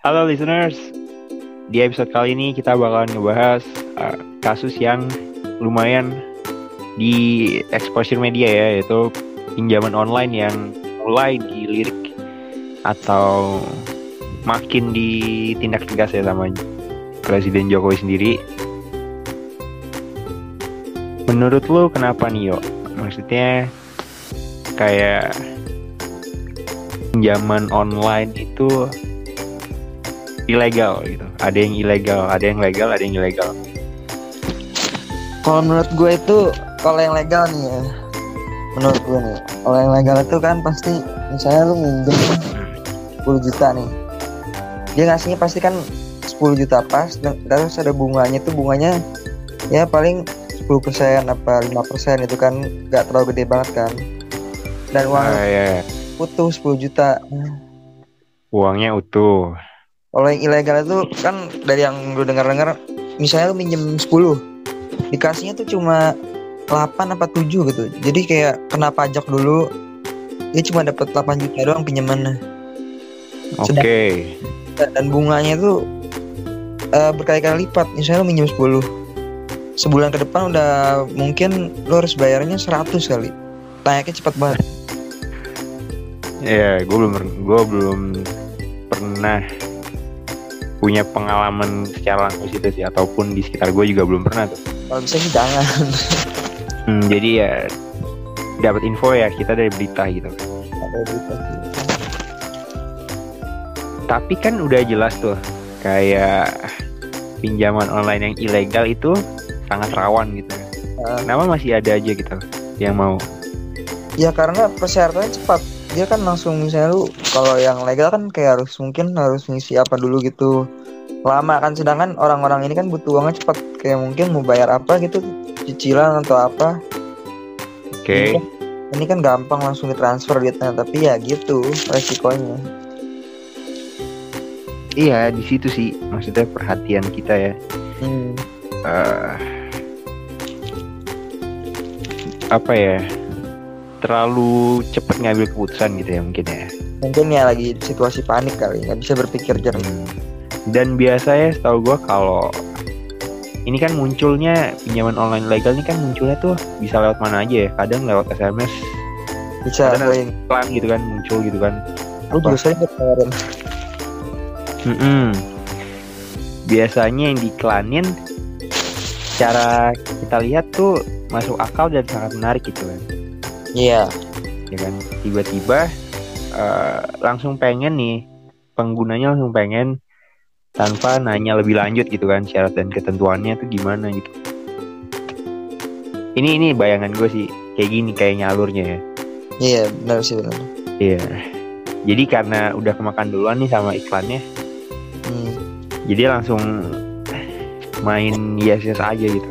Halo listeners, di episode kali ini kita bakalan ngebahas uh, kasus yang lumayan di exposure media ya, yaitu pinjaman online yang mulai dilirik atau makin ditindak tegas ya sama Presiden Jokowi sendiri. Menurut lo kenapa nih yo? Maksudnya kayak pinjaman online itu ilegal gitu. Ada yang ilegal, ada yang legal, ada yang ilegal. Kalau menurut gue itu kalau yang legal nih ya, menurut gue nih, kalau yang legal itu kan pasti misalnya lu minjem 10 juta nih, dia ngasihnya pasti kan 10 juta pas, dan terus ada bunganya tuh bunganya ya paling 10% apa 5% itu kan nggak terlalu gede banget kan. Dan uang Ah, ya. utuh 10 juta. Uangnya utuh. Kalau yang ilegal itu kan dari yang lu dengar-dengar misalnya lu minjem 10 dikasihnya tuh cuma 8 apa 7 gitu. Jadi kayak kena pajak dulu dia cuma dapat 8 juta doang pinjamannya Oke. dan bunganya tuh eh, berkali-kali lipat. Misalnya lu minjem 10 sebulan ke depan udah mungkin lu harus bayarnya 100 kali. Naiknya cepat banget. Ya, gue belum gue belum pernah punya pengalaman secara langsung situ sih ataupun di sekitar gue juga belum pernah tuh. Kalau bisa sih jangan. Hmm, jadi ya dapat info ya kita dari berita gitu. Berita. Tapi kan udah jelas tuh kayak pinjaman online yang ilegal itu sangat rawan gitu. Kenapa masih ada aja gitu yang mau? Ya karena persyaratannya cepat. Dia kan langsung misalnya lu kalau yang legal kan kayak harus mungkin harus ngisi apa dulu gitu. Lama kan sedangkan orang-orang ini kan butuh uangnya cepat. Kayak mungkin mau bayar apa gitu cicilan atau apa. Oke. Ini kan gampang langsung ditransfer duitnya tapi ya gitu resikonya. Iya di situ sih maksudnya perhatian kita ya. Hmm. eh, apa ya terlalu cepet ngambil keputusan gitu ya mungkin ya. Mungkin ya lagi situasi panik kali nggak bisa berpikir jernih. Hmm. Dan biasanya setahu gue kalau ini kan munculnya pinjaman online legal ini kan munculnya tuh bisa lewat mana aja ya. Kadang lewat SMS, Bisa iklan gitu kan muncul gitu kan. Lu juga sering kemarin. Mm-mm. Biasanya yang diiklanin cara kita lihat tuh masuk akal dan sangat menarik gitu kan. Iya. ya kan tiba-tiba eh, langsung pengen nih penggunanya langsung pengen tanpa nanya lebih lanjut gitu kan syarat dan ketentuannya tuh gimana gitu ini ini bayangan gue sih kayak gini kayaknya alurnya ya Iya benar sih benar. iya jadi karena udah kemakan duluan nih sama iklannya Hmm. jadi langsung main yes yes aja gitu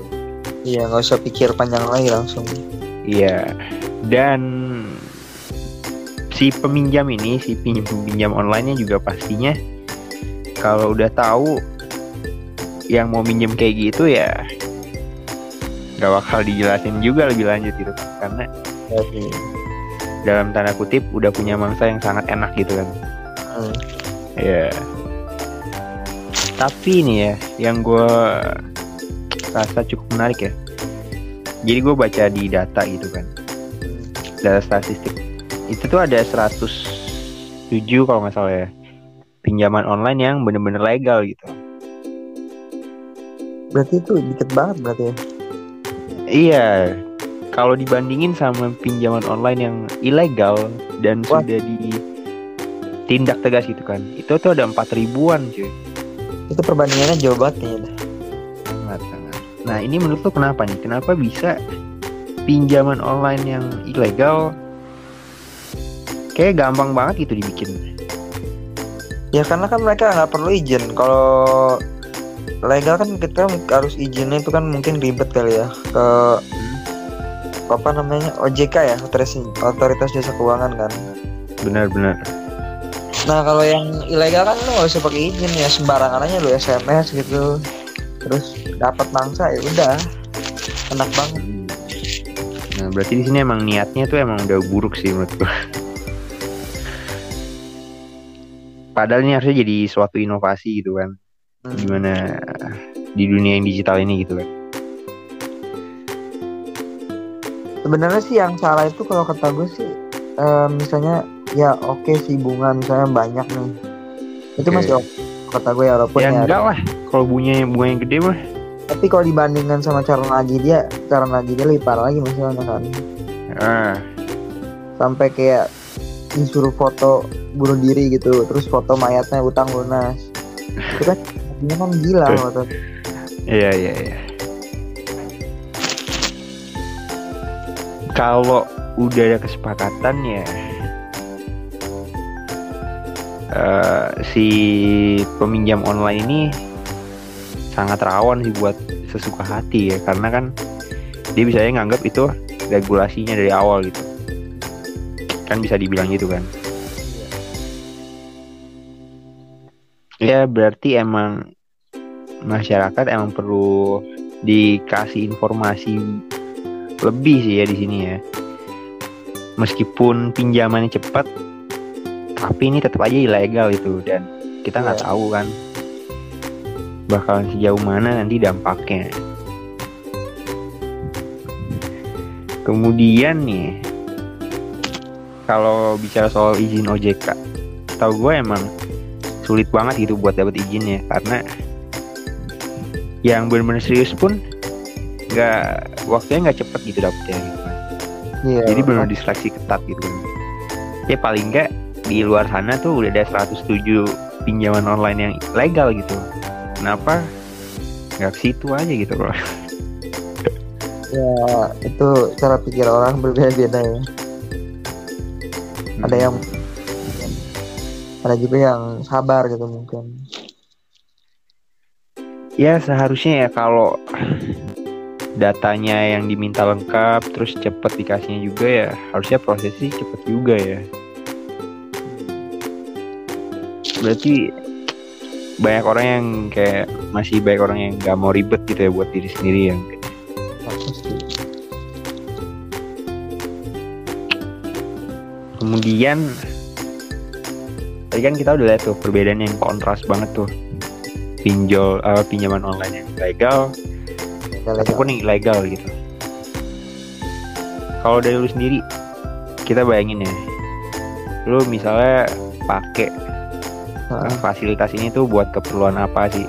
Iya nggak usah pikir panjang lagi langsung. Iya. Dan si peminjam ini, si pinjam pinjam online-nya juga pastinya kalau udah tahu yang mau minjem kayak gitu ya nggak bakal dijelasin juga lebih lanjut gitu. Karena sih. dalam tanda kutip udah punya mangsa yang sangat enak gitu kan. Hmm. ya tapi ini ya yang gue rasa cukup menarik ya. Jadi gue baca di data gitu kan data statistik. Itu tuh ada 107 kalau nggak salah ya. Pinjaman online yang bener-bener legal gitu. Berarti itu dikit banget berarti ya. iya. Kalau dibandingin sama pinjaman online yang ilegal dan Wah. sudah ditindak tegas gitu kan. Itu tuh ada empat ribuan cuy. Itu perbandingannya jauh banget kayaknya. sangat. Nah ini menurut lo kenapa nih? Kenapa bisa pinjaman online yang ilegal kayak gampang banget gitu dibikin Ya karena kan mereka nggak perlu izin. Kalau legal kan kita harus izinnya itu kan mungkin ribet kali ya ke apa namanya OJK ya otoritas otoritas jasa keuangan kan. benar-benar Nah kalau yang ilegal kan lu nggak usah pakai izin ya sembarangan aja lu SMS gitu. Terus dapat mangsa ya udah enak banget. Nah berarti di sini emang niatnya tuh emang udah buruk sih menurut gua. Padahal ini harusnya jadi suatu inovasi gitu kan. Hmm. gimana di dunia yang digital ini gitu kan. Sebenarnya sih yang salah itu kalau kata gue sih eh, misalnya ya oke sih bunga misalnya banyak nih. Itu Oke. masih oke kata gue ya walaupun ya ya enggak lah kalau bunganya bunga yang gede mah. Tapi kalau dibandingkan sama cara lagi dia lagi dia lebih parah lagi misalnya kan. Ah. Sampai kayak disuruh foto bunuh diri gitu terus foto mayatnya utang lunas. Itu kan kan gila foto. Iya iya iya. Kalau udah ada kesepakatan ya eh, si peminjam online ini sangat rawan sih buat sesuka hati ya karena kan dia bisa nganggap itu regulasinya dari awal gitu. Kan bisa dibilang gitu kan. Ya berarti emang masyarakat emang perlu dikasih informasi lebih sih ya di sini ya. Meskipun pinjamannya cepat tapi ini tetap aja ilegal itu dan kita nggak Iya. tahu kan bakalan sejauh mana nanti dampaknya kemudian nih kalau bicara soal izin OJK tahu gue emang sulit banget gitu buat dapat izinnya karena yang benar-benar serius pun nggak waktunya nggak cepet gitu dapetnya gitu kan. iya Jadi benar diseleksi ketat gitu. Ya paling nggak di luar sana tuh udah ada 107 pinjaman online yang legal gitu. Kenapa nggak ke situ aja gitu bro? Ya itu cara pikir orang berbeda-beda ya. Ada yang ada juga yang sabar gitu mungkin. Ya seharusnya ya kalau datanya yang diminta lengkap terus cepet dikasihnya juga ya harusnya prosesnya cepet juga ya. Berarti banyak orang yang kayak masih banyak orang yang nggak mau ribet gitu ya buat diri sendiri yang kemudian tadi kan kita udah lihat tuh perbedaan yang kontras banget tuh. Pinjol eh, pinjaman online yang legal Legal-legal. ataupun yang ilegal gitu. Kalau dari lu sendiri kita bayangin ya lu misalnya pakai kan fasilitas ini tuh buat keperluan apa sih?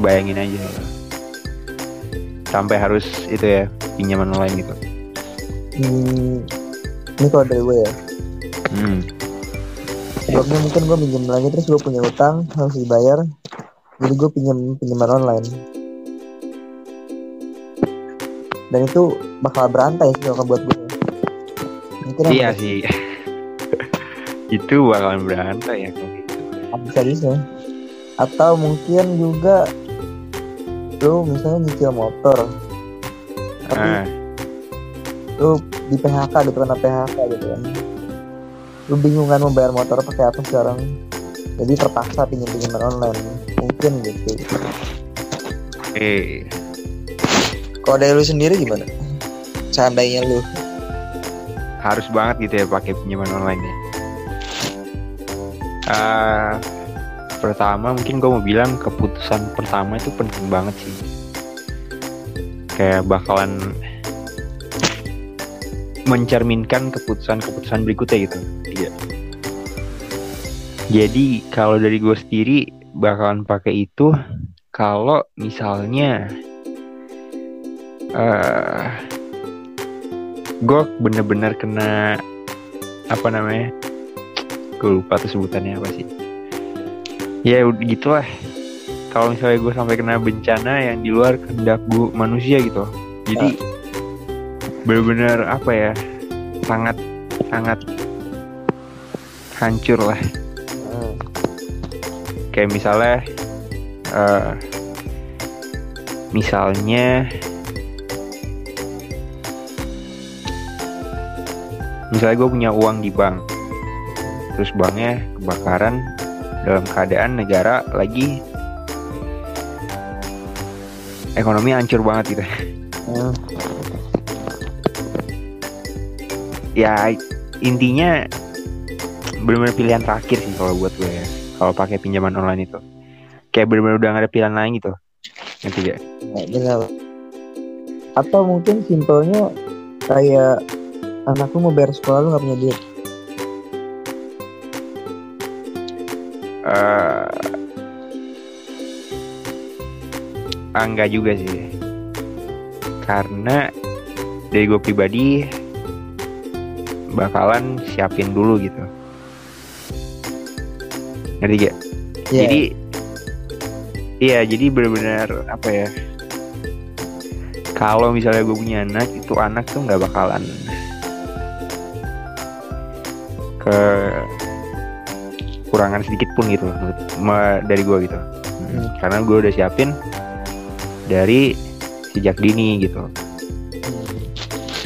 Bayangin aja. Sampai harus itu ya pinjaman online gitu. Hmm, ini kalau dari gue ya hmm. sebelumnya mungkin gue minjem lagi terus gue punya utang harus dibayar. Jadi gue pinjam pinjaman online. Dan itu bakal berantai sih kalau buat gue mungkin iya sih. Itu bakalan berantai ya kalau gitu. bisa bisa. Atau mungkin juga lu misalnya nyicil motor. Tapi Ah, lu di PHK di kena PHK gitu kan lu bingung kan mau bayar motor pakai apa sekarang jadi terpaksa pinjam pinjaman online mungkin gitu eh kalau dari lu sendiri gimana seandainya lu harus banget gitu ya pakai pinjaman online ya. Ah, pertama mungkin gue mau bilang keputusan pertama itu penting banget sih. Kayak bakalan mencerminkan keputusan-keputusan berikutnya gitu. Jadi kalau dari gue sendiri bakalan pakai itu kalau misalnya eh gue bener-bener kena apa namanya gue lupa tuh sebutannya apa sih. Ya gitulah. Kalau misalnya gue sampai kena bencana yang di luar kehendak gue manusia gitu. Jadi bener-bener apa ya sangat sangat hancur lah. Kayak misalnya eh misalnya misalnya gue punya uang di bank terus banknya kebakaran dalam keadaan negara lagi ekonomi hancur banget gitu Hmm. ya intinya benar-benar pilihan terakhir sih kalau buat gue ya kalau pakai pinjaman online itu kayak benar-benar udah gak ada pilihan lain gitu ngerti gak? Ya, benar. Atau mungkin simpelnya kayak anak lu mau bayar sekolah lu gak punya duit. Enggak juga sih karena dari gue pribadi bakalan siapin dulu gitu ngerti gak? Iya. jadi iya jadi benar-benar apa ya kalau misalnya gue punya anak itu anak tuh nggak bakalan ke kurangan sedikit pun gitu dari gue gitu Hmm. karena gue udah siapin dari sejak dini gitu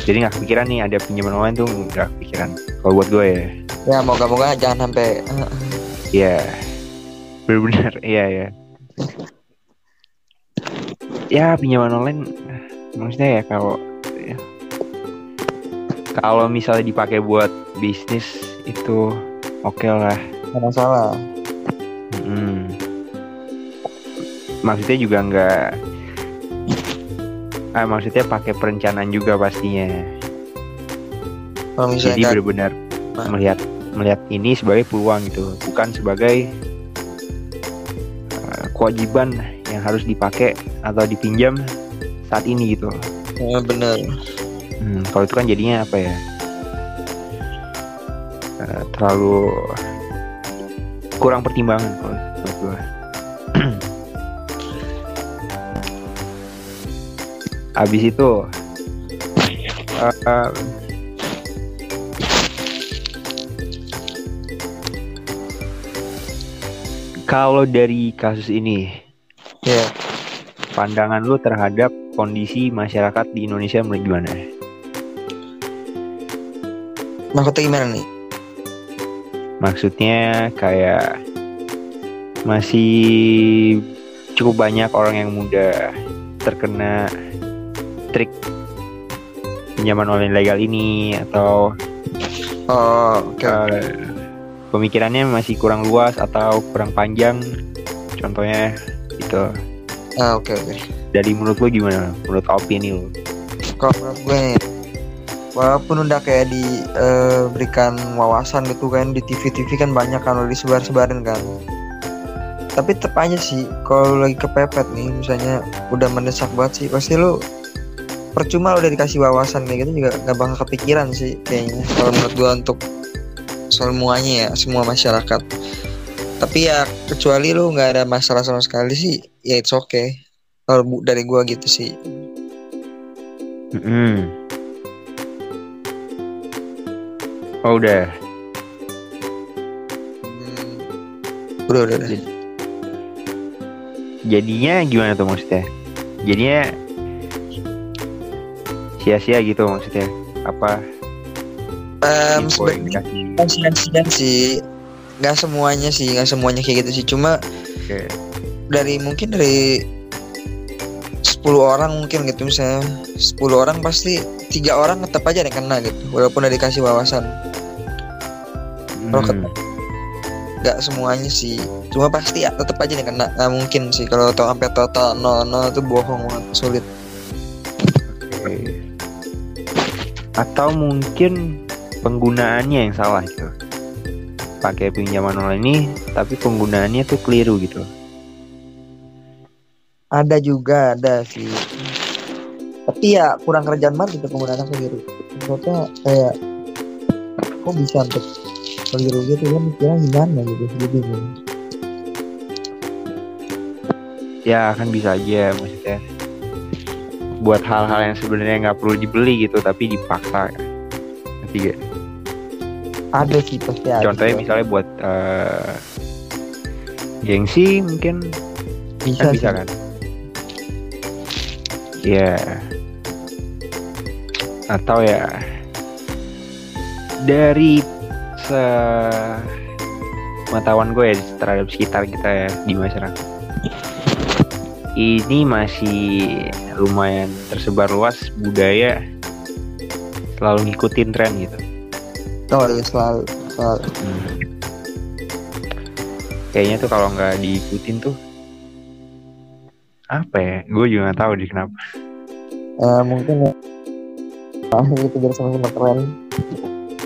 jadi nggak kepikiran nih ada pinjaman online tuh nggak kepikiran kalau buat gue ya ya moga-moga jangan sampai Iya, benar-benar iya ya. Ya pinjaman online, maksudnya ya kalau ya, kalau misalnya dipakai buat bisnis itu oke lah. nggak masalah. Mm. Maksudnya juga nggak, ah maksudnya pakai perencanaan juga pastinya. Kalau misalnya Jadi benar-benar Nah. melihat melihat ini sebagai peluang gitu, bukan sebagai uh, kewajiban yang harus dipakai atau dipinjam saat ini gitu. Eh, bener. Hmm, kalau itu kan jadinya apa ya? Uh, terlalu kurang pertimbangan kalau menurut gua. Habis itu uh, kalau dari kasus ini Ya. pandangan lu terhadap kondisi masyarakat di Indonesia menurut gimana? Maksudnya gimana nih? Maksudnya kayak masih cukup banyak orang yang muda terkena trik pinjaman online legal ini atau Oh, oke. eh, pemikirannya masih kurang luas atau kurang panjang contohnya itu Ah, oke oke. dari menurut lu gimana menurut opini lu Kalau menurut gue nih, walaupun udah kayak diberikan wawasan gitu kan di TV-TV kan banyak kan udah disebar-sebarin kan. Tapi tetap aja sih kalau lagi kepepet nih misalnya udah mendesak banget sih pasti lu percuma udah dikasih wawasan kayak gitu juga gak bakal kepikiran sih kayaknya kalau menurut gua untuk semuanya ya semua masyarakat. Tapi ya kecuali lu nggak ada masalah sama sekali sih ya it's okay. Kalau bu- dari gua gitu sih. Mm-mm. oh udah Hmm. udah udah, udah. jadinya gimana tuh maksudnya? Jadinya sia-sia gitu maksudnya? Apa Dikasih sia-sia sih. Nggak semuanya sih nggak semuanya kayak gitu sih. Cuma Oke. dari mungkin dari 10 orang mungkin gitu misalnya. 10 orang pasti tiga orang tetap aja yang kena gitu walaupun udah dikasih wawasan. Kalau Hmm. nggak semuanya sih. Cuma pasti ya tetap aja yang kena. Nggak mungkin sih kalau tau sampai total nol nol itu bohong banget sulit. Oke. atau mungkin penggunaannya yang salah gitu pakai pinjaman online ini tapi penggunaannya tuh keliru gitu. Ada juga ada sih. Tapi ya kurang kerjaan banget gitu penggunaan sendiri. Maksudnya kayak kok bisa untuk keliru gitu kan mikirnya gimana gitu jadi bingung ya kan bisa aja maksudnya. Buat hal-hal yang sebenarnya nggak perlu dibeli gitu tapi dipaksa. Ngerti gak? Ada sih pasti ada contohnya misalnya buat eh, gengsi mungkin. Bisa, kan bisa sih. kan? Ya atau ya dari se pengetahuan gue ya terhadap sekitar kita ya di masyarakat ini masih lumayan tersebar luas budaya selalu ngikutin tren gitu oh iya selalu selalu. Kayaknya tuh kalau nggak diikutin tuh apa ya? Gue juga nggak tahu deh kenapa. Eh, mungkin ya. Ah gitu biar sama-sama keren.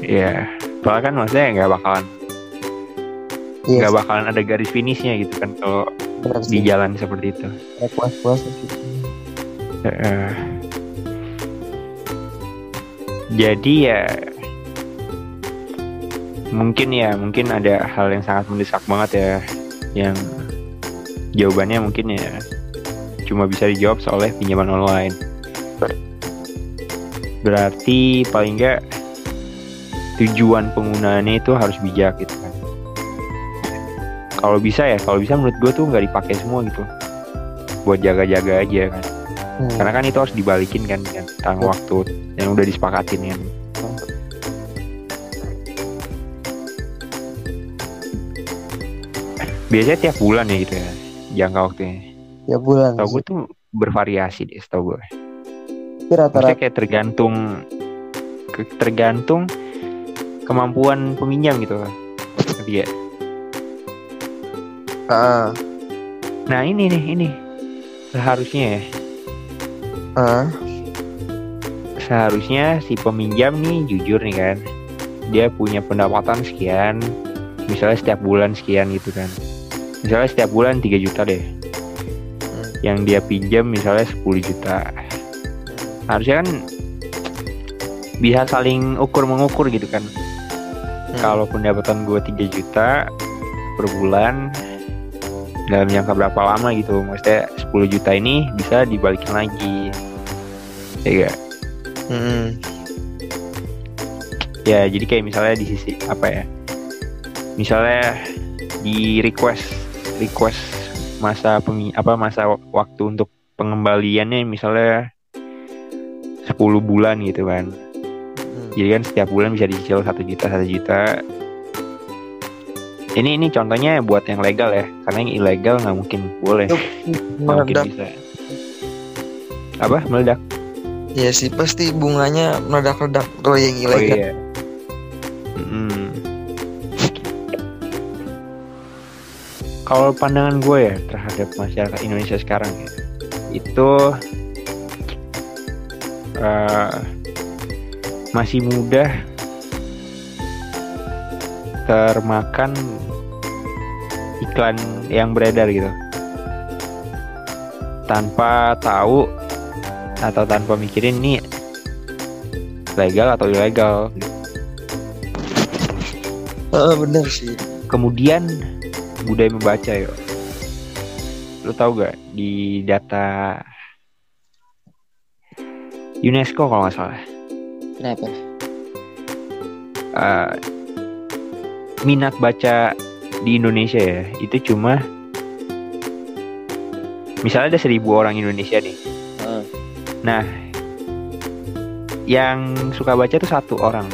Iya, soalnya kan maksudnya nggak bakalan iya nggak bakalan ada garis finishnya gitu kan kalau di jalan seperti itu. Kayak puas-puas gitu. Heeh. jadi ya mungkin ya mungkin ada hal yang sangat mendesak banget ya yang jawabannya mungkin ya cuma bisa dijawab oleh pinjaman online. Berarti paling nggak tujuan penggunaannya itu harus bijak gitu kan. Kalau bisa ya, kalau bisa menurut gue tuh nggak dipakai semua gitu, buat jaga-jaga aja kan. Hmm. Karena kan itu harus dibalikin kan kan tentang waktu yang udah disepakatin kan. Biasanya tiap bulan ya gitu ya jangka waktunya. ya bulan Tau gue tuh bervariasi deh, tau gue. Tapi rata-rata kayak tergantung tergantung kemampuan peminjam gitu. Ngerti ya? ah Nah ini nih ini seharusnya ya ah seharusnya si peminjam nih jujur nih kan dia punya pendapatan sekian misalnya setiap bulan sekian gitu kan misalnya setiap bulan 3 juta deh Hmm. yang dia pinjam misalnya 10 juta harusnya kan bisa saling ukur mengukur gitu kan Hmm. kalau pendapatan gue 3 juta per bulan dalam jangka berapa lama gitu maksudnya 10 juta ini bisa dibalikin lagi ya gak? Hmm. ya jadi kayak misalnya di sisi apa ya misalnya di request request masa pemi, apa masa wak- waktu untuk pengembaliannya misalnya 10 bulan gitu kan. Hmm. jadi kan setiap bulan bisa dicicil satu juta satu juta. Ini ini contohnya buat yang legal ya karena yang ilegal nggak mungkin boleh. Nggak mungkin bisa. Apa? Meledak? Ya sih pasti bunganya meledak-ledak kalau yang oh ilegal. iya. Mm. Kalau pandangan gue ya terhadap masyarakat Indonesia sekarang ya, itu eh, masih mudah termakan iklan yang beredar gitu tanpa tahu atau tanpa mikirin ini legal atau ilegal. Ah, bener sih kemudian budaya membaca yo. Lu tahu gak di data UNESCO kalau nggak salah. Kenapa? Eh, minat baca di Indonesia ya itu cuma misalnya ada seribu orang Indonesia nih. Ah. nah yang suka baca tuh satu orang.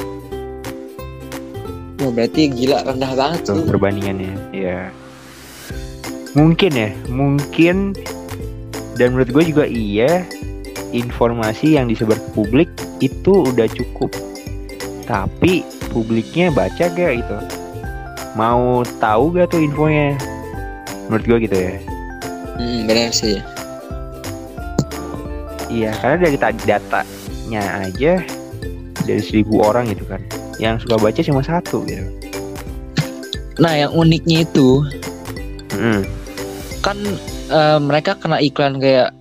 Oh, berarti gila rendah banget tuh perbandingannya ya mungkin ya mungkin dan menurut gue juga iya informasi yang disebar ke publik itu udah cukup. Tapi publiknya baca gak gitu? Mau tahu gak tuh infonya? Menurut gue gitu ya. Hmm, benar sih. Iya karena dari tadi datanya aja dari seribu orang gitu kan. Yang suka baca cuma satu gitu. Nah yang uniknya itu Mm. Kan eh, mereka kena iklan kayak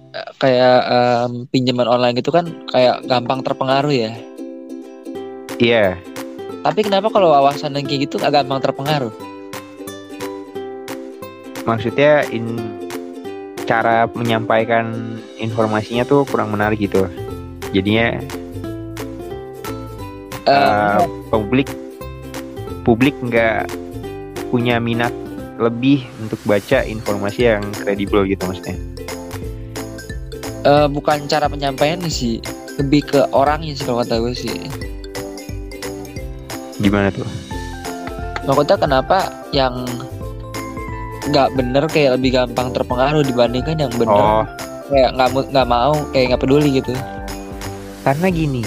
kayak em, pinjaman online gitu kan kayak gampang terpengaruh ya? Iya. Tapi kenapa kalau wawasan yang kayak gitu gak gampang terpengaruh? Maksudnya in cara menyampaikan informasinya tuh kurang menarik gitu. Jadinya Eh, eh, publik publik nggak punya minat lebih untuk baca informasi yang kredibel gitu maksudnya? Eh, bukan cara penyampaian sih lebih ke orangnya sih kalau kata gue sih. Gimana tuh? Maksudnya kenapa yang nggak bener kayak lebih gampang terpengaruh dibandingkan yang bener? Oh. Kayak nggak nggak mau kayak nggak peduli gitu. Karena gini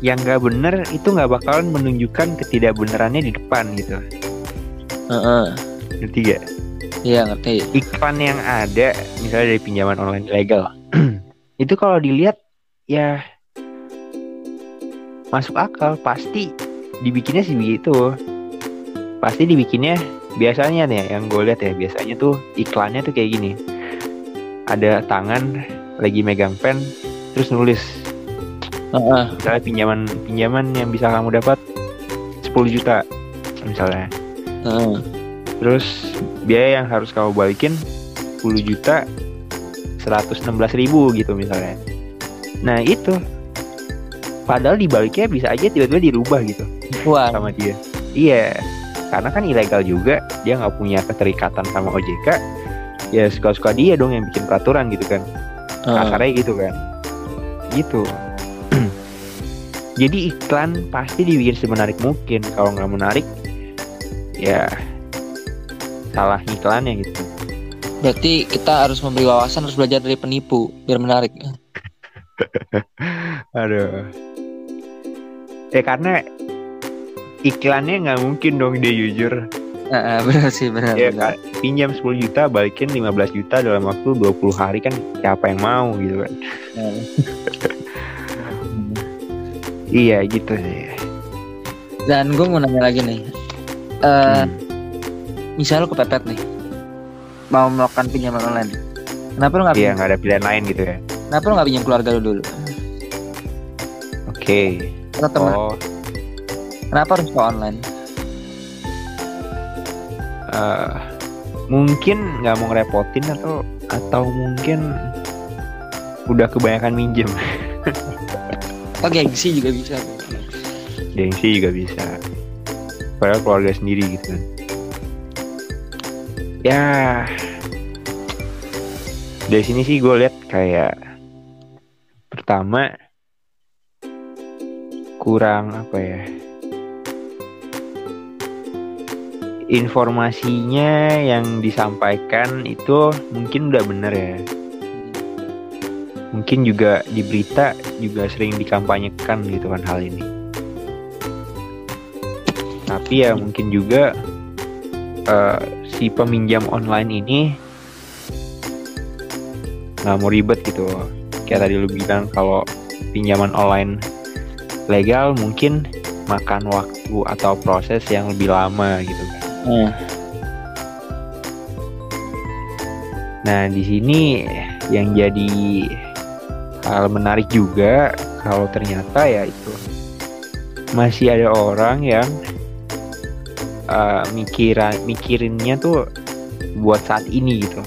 yang nggak bener itu nggak bakalan menunjukkan ketidakbenerannya di depan gitu. Heeh. Ngerti gak? Iya ngerti. iklan yang ada misalnya dari pinjaman online ilegal. Itu kalau dilihat ya masuk akal. Pasti dibikinnya sih begitu. Pasti dibikinnya biasanya nih yang gue lihat ya biasanya tuh iklannya tuh kayak gini. Ada tangan lagi megang pen terus nulis. Heeh. misalnya pinjaman pinjaman yang bisa kamu dapat 10 juta misalnya. Terus biaya yang harus kamu balikin 10 juta 116 ribu gitu misalnya. Nah itu Padahal dibaliknya bisa aja tiba-tiba dirubah gitu Uang. sama dia. Iya, karena kan ilegal juga. Dia nggak punya keterikatan sama OJK. Ya suka-suka dia dong yang bikin peraturan gitu kan. Heeh. Kasarnya gitu kan. Gitu. Jadi iklan pasti dibikin semenarik mungkin. Kalau nggak menarik, ya salah iklannya gitu. Berarti kita harus memberi wawasan harus belajar dari penipu biar menarik. Aduh. Ya karena iklannya nggak mungkin dong dia jujur. Heeh, benar sih benar. Ya benar. kan, pinjam 10 juta, balikin 15 juta dalam waktu 20 hari kan siapa yang mau gitu kan. Iya gitu sih. Dan gue mau nanya lagi nih. Eh, Hmm. Misal lu kepepet nih, mau melakukan pinjaman online. Kenapa lu nggak Iya nggak ada pilihan lain gitu ya. Kenapa lu nggak pinjam keluarga lu dulu? Oke. Atau teman? Oh, Kenapa harus ke online? eh, mungkin nggak mau ngerepotin atau atau mungkin udah kebanyakan minjem. Oh gengsi juga bisa. Gengsi juga bisa. Padahal keluarga sendiri gitu kan. Ya. Dari sini sih gue lihat kayak pertama kurang apa ya? Informasinya yang disampaikan itu mungkin udah bener ya. Mungkin juga di berita juga sering dikampanyekan gitu kan hal ini. Tapi ya mungkin juga eh, si peminjam online ini nggak mau ribet gitu. Kayak tadi lu bilang kalau pinjaman online legal mungkin makan waktu atau proses yang lebih lama gitu kan. Hmm. Nah, di sini yang jadi hal menarik juga kalau ternyata ya itu masih ada orang yang uh, mikiran mikirinnya tuh buat saat ini gitu.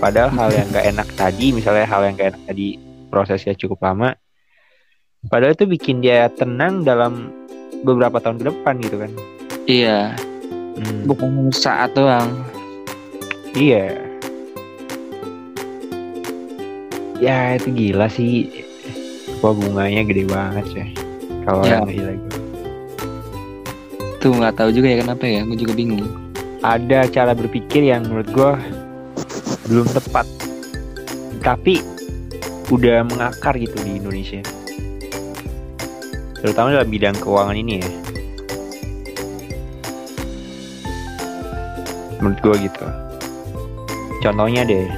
Padahal hal yang gak enak tadi, misalnya hal yang gak enak tadi prosesnya cukup lama. Padahal itu bikin dia tenang dalam beberapa tahun ke depan gitu kan. Iya, Hmm, bukan saat doang. Iya. Ya itu gila sih. Wah bunganya gede banget sih. Kalau Ya. yang ilegal. Tuh nggak tahu juga ya kenapa ya, gue juga bingung. Ada cara berpikir yang menurut gua belum tepat. Tapi udah mengakar gitu di Indonesia. Terutama dalam bidang keuangan ini ya. Menurut gua gitu. Contohnya deh.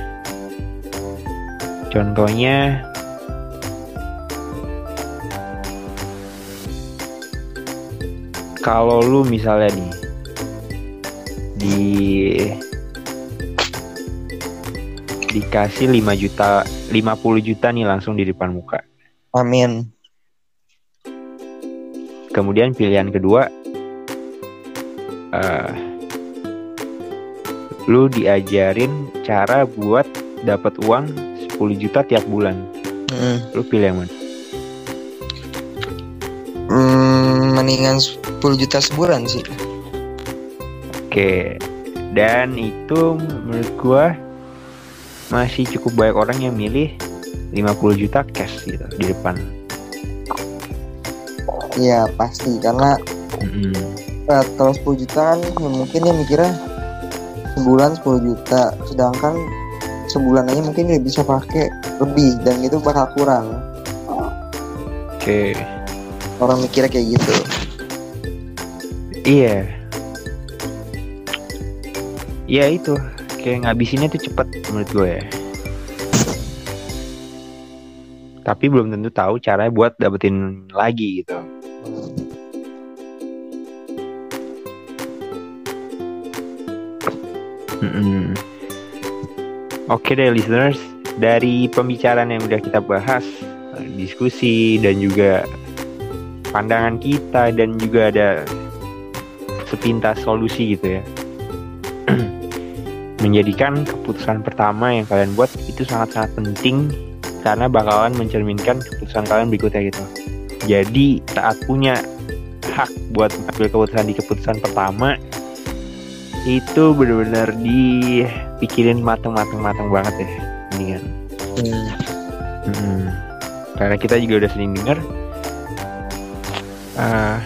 Contohnya kalau lu misalnya nih di dikasih 5 juta 50 juta nih langsung di depan muka. Amin. Kemudian pilihan kedua eh lu diajarin cara buat dapat uang 10 juta tiap bulan. Mm. Lu pilih yang mana? Hmm, mendingan 10 juta sebulan sih. Oke. Dan itu menurut gua masih cukup banyak orang yang milih 50 juta cash gitu di depan. Iya pasti karena Mm-mm. eh, kalau 10 juta kan ya mungkin dia mikirnya sebulan 10 juta, sedangkan sebulan aja mungkin dia bisa pakai lebih dan itu bakal kurang. Oke. Orang mikirnya kayak gitu. Iya. Iya itu kayak ngabisinnya tuh cepet menurut gue ya tapi belum tentu tahu caranya buat dapetin lagi gitu Mm-mm. Oke deh listeners, dari pembicaraan yang udah kita bahas, diskusi dan juga pandangan kita dan juga ada sepintas solusi gitu ya. Menjadikan keputusan pertama yang kalian buat itu sangat-sangat penting karena bakalan mencerminkan keputusan kalian berikutnya gitu. Jadi saat punya hak buat mengambil keputusan di keputusan pertama itu benar-benar dipikirin matang-matang-matang banget ya ini kan Hmm. Hmm. karena kita juga udah sering dengar eh,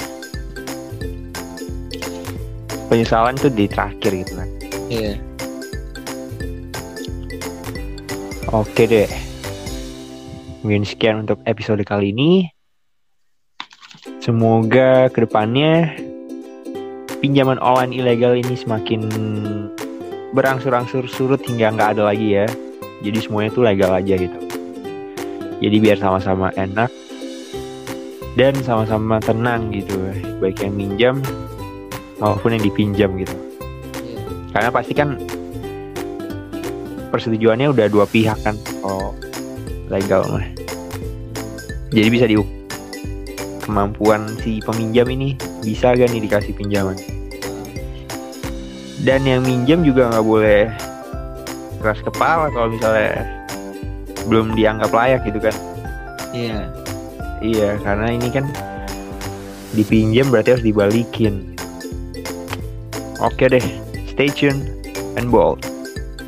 penyesalan tuh di terakhir gitu kan Iya. oke deh mungkin sekian untuk episode kali ini semoga ke depannya pinjaman online ilegal ini semakin berangsur-angsur surut hingga nggak ada lagi ya. Jadi semuanya tuh legal aja gitu. Jadi biar sama-sama enak dan sama-sama tenang gitu, baik yang minjam maupun yang dipinjam gitu. Iya. Karena pasti kan persetujuannya udah dua pihak kan, kalau legal mah. Jadi bisa diukur kemampuan si peminjam ini bisa gak nih dikasih pinjaman dan yang minjam juga nggak boleh keras kepala kalau misalnya belum dianggap layak gitu kan Iya. iya karena ini kan dipinjam berarti harus dibalikin oke deh stay tune and bold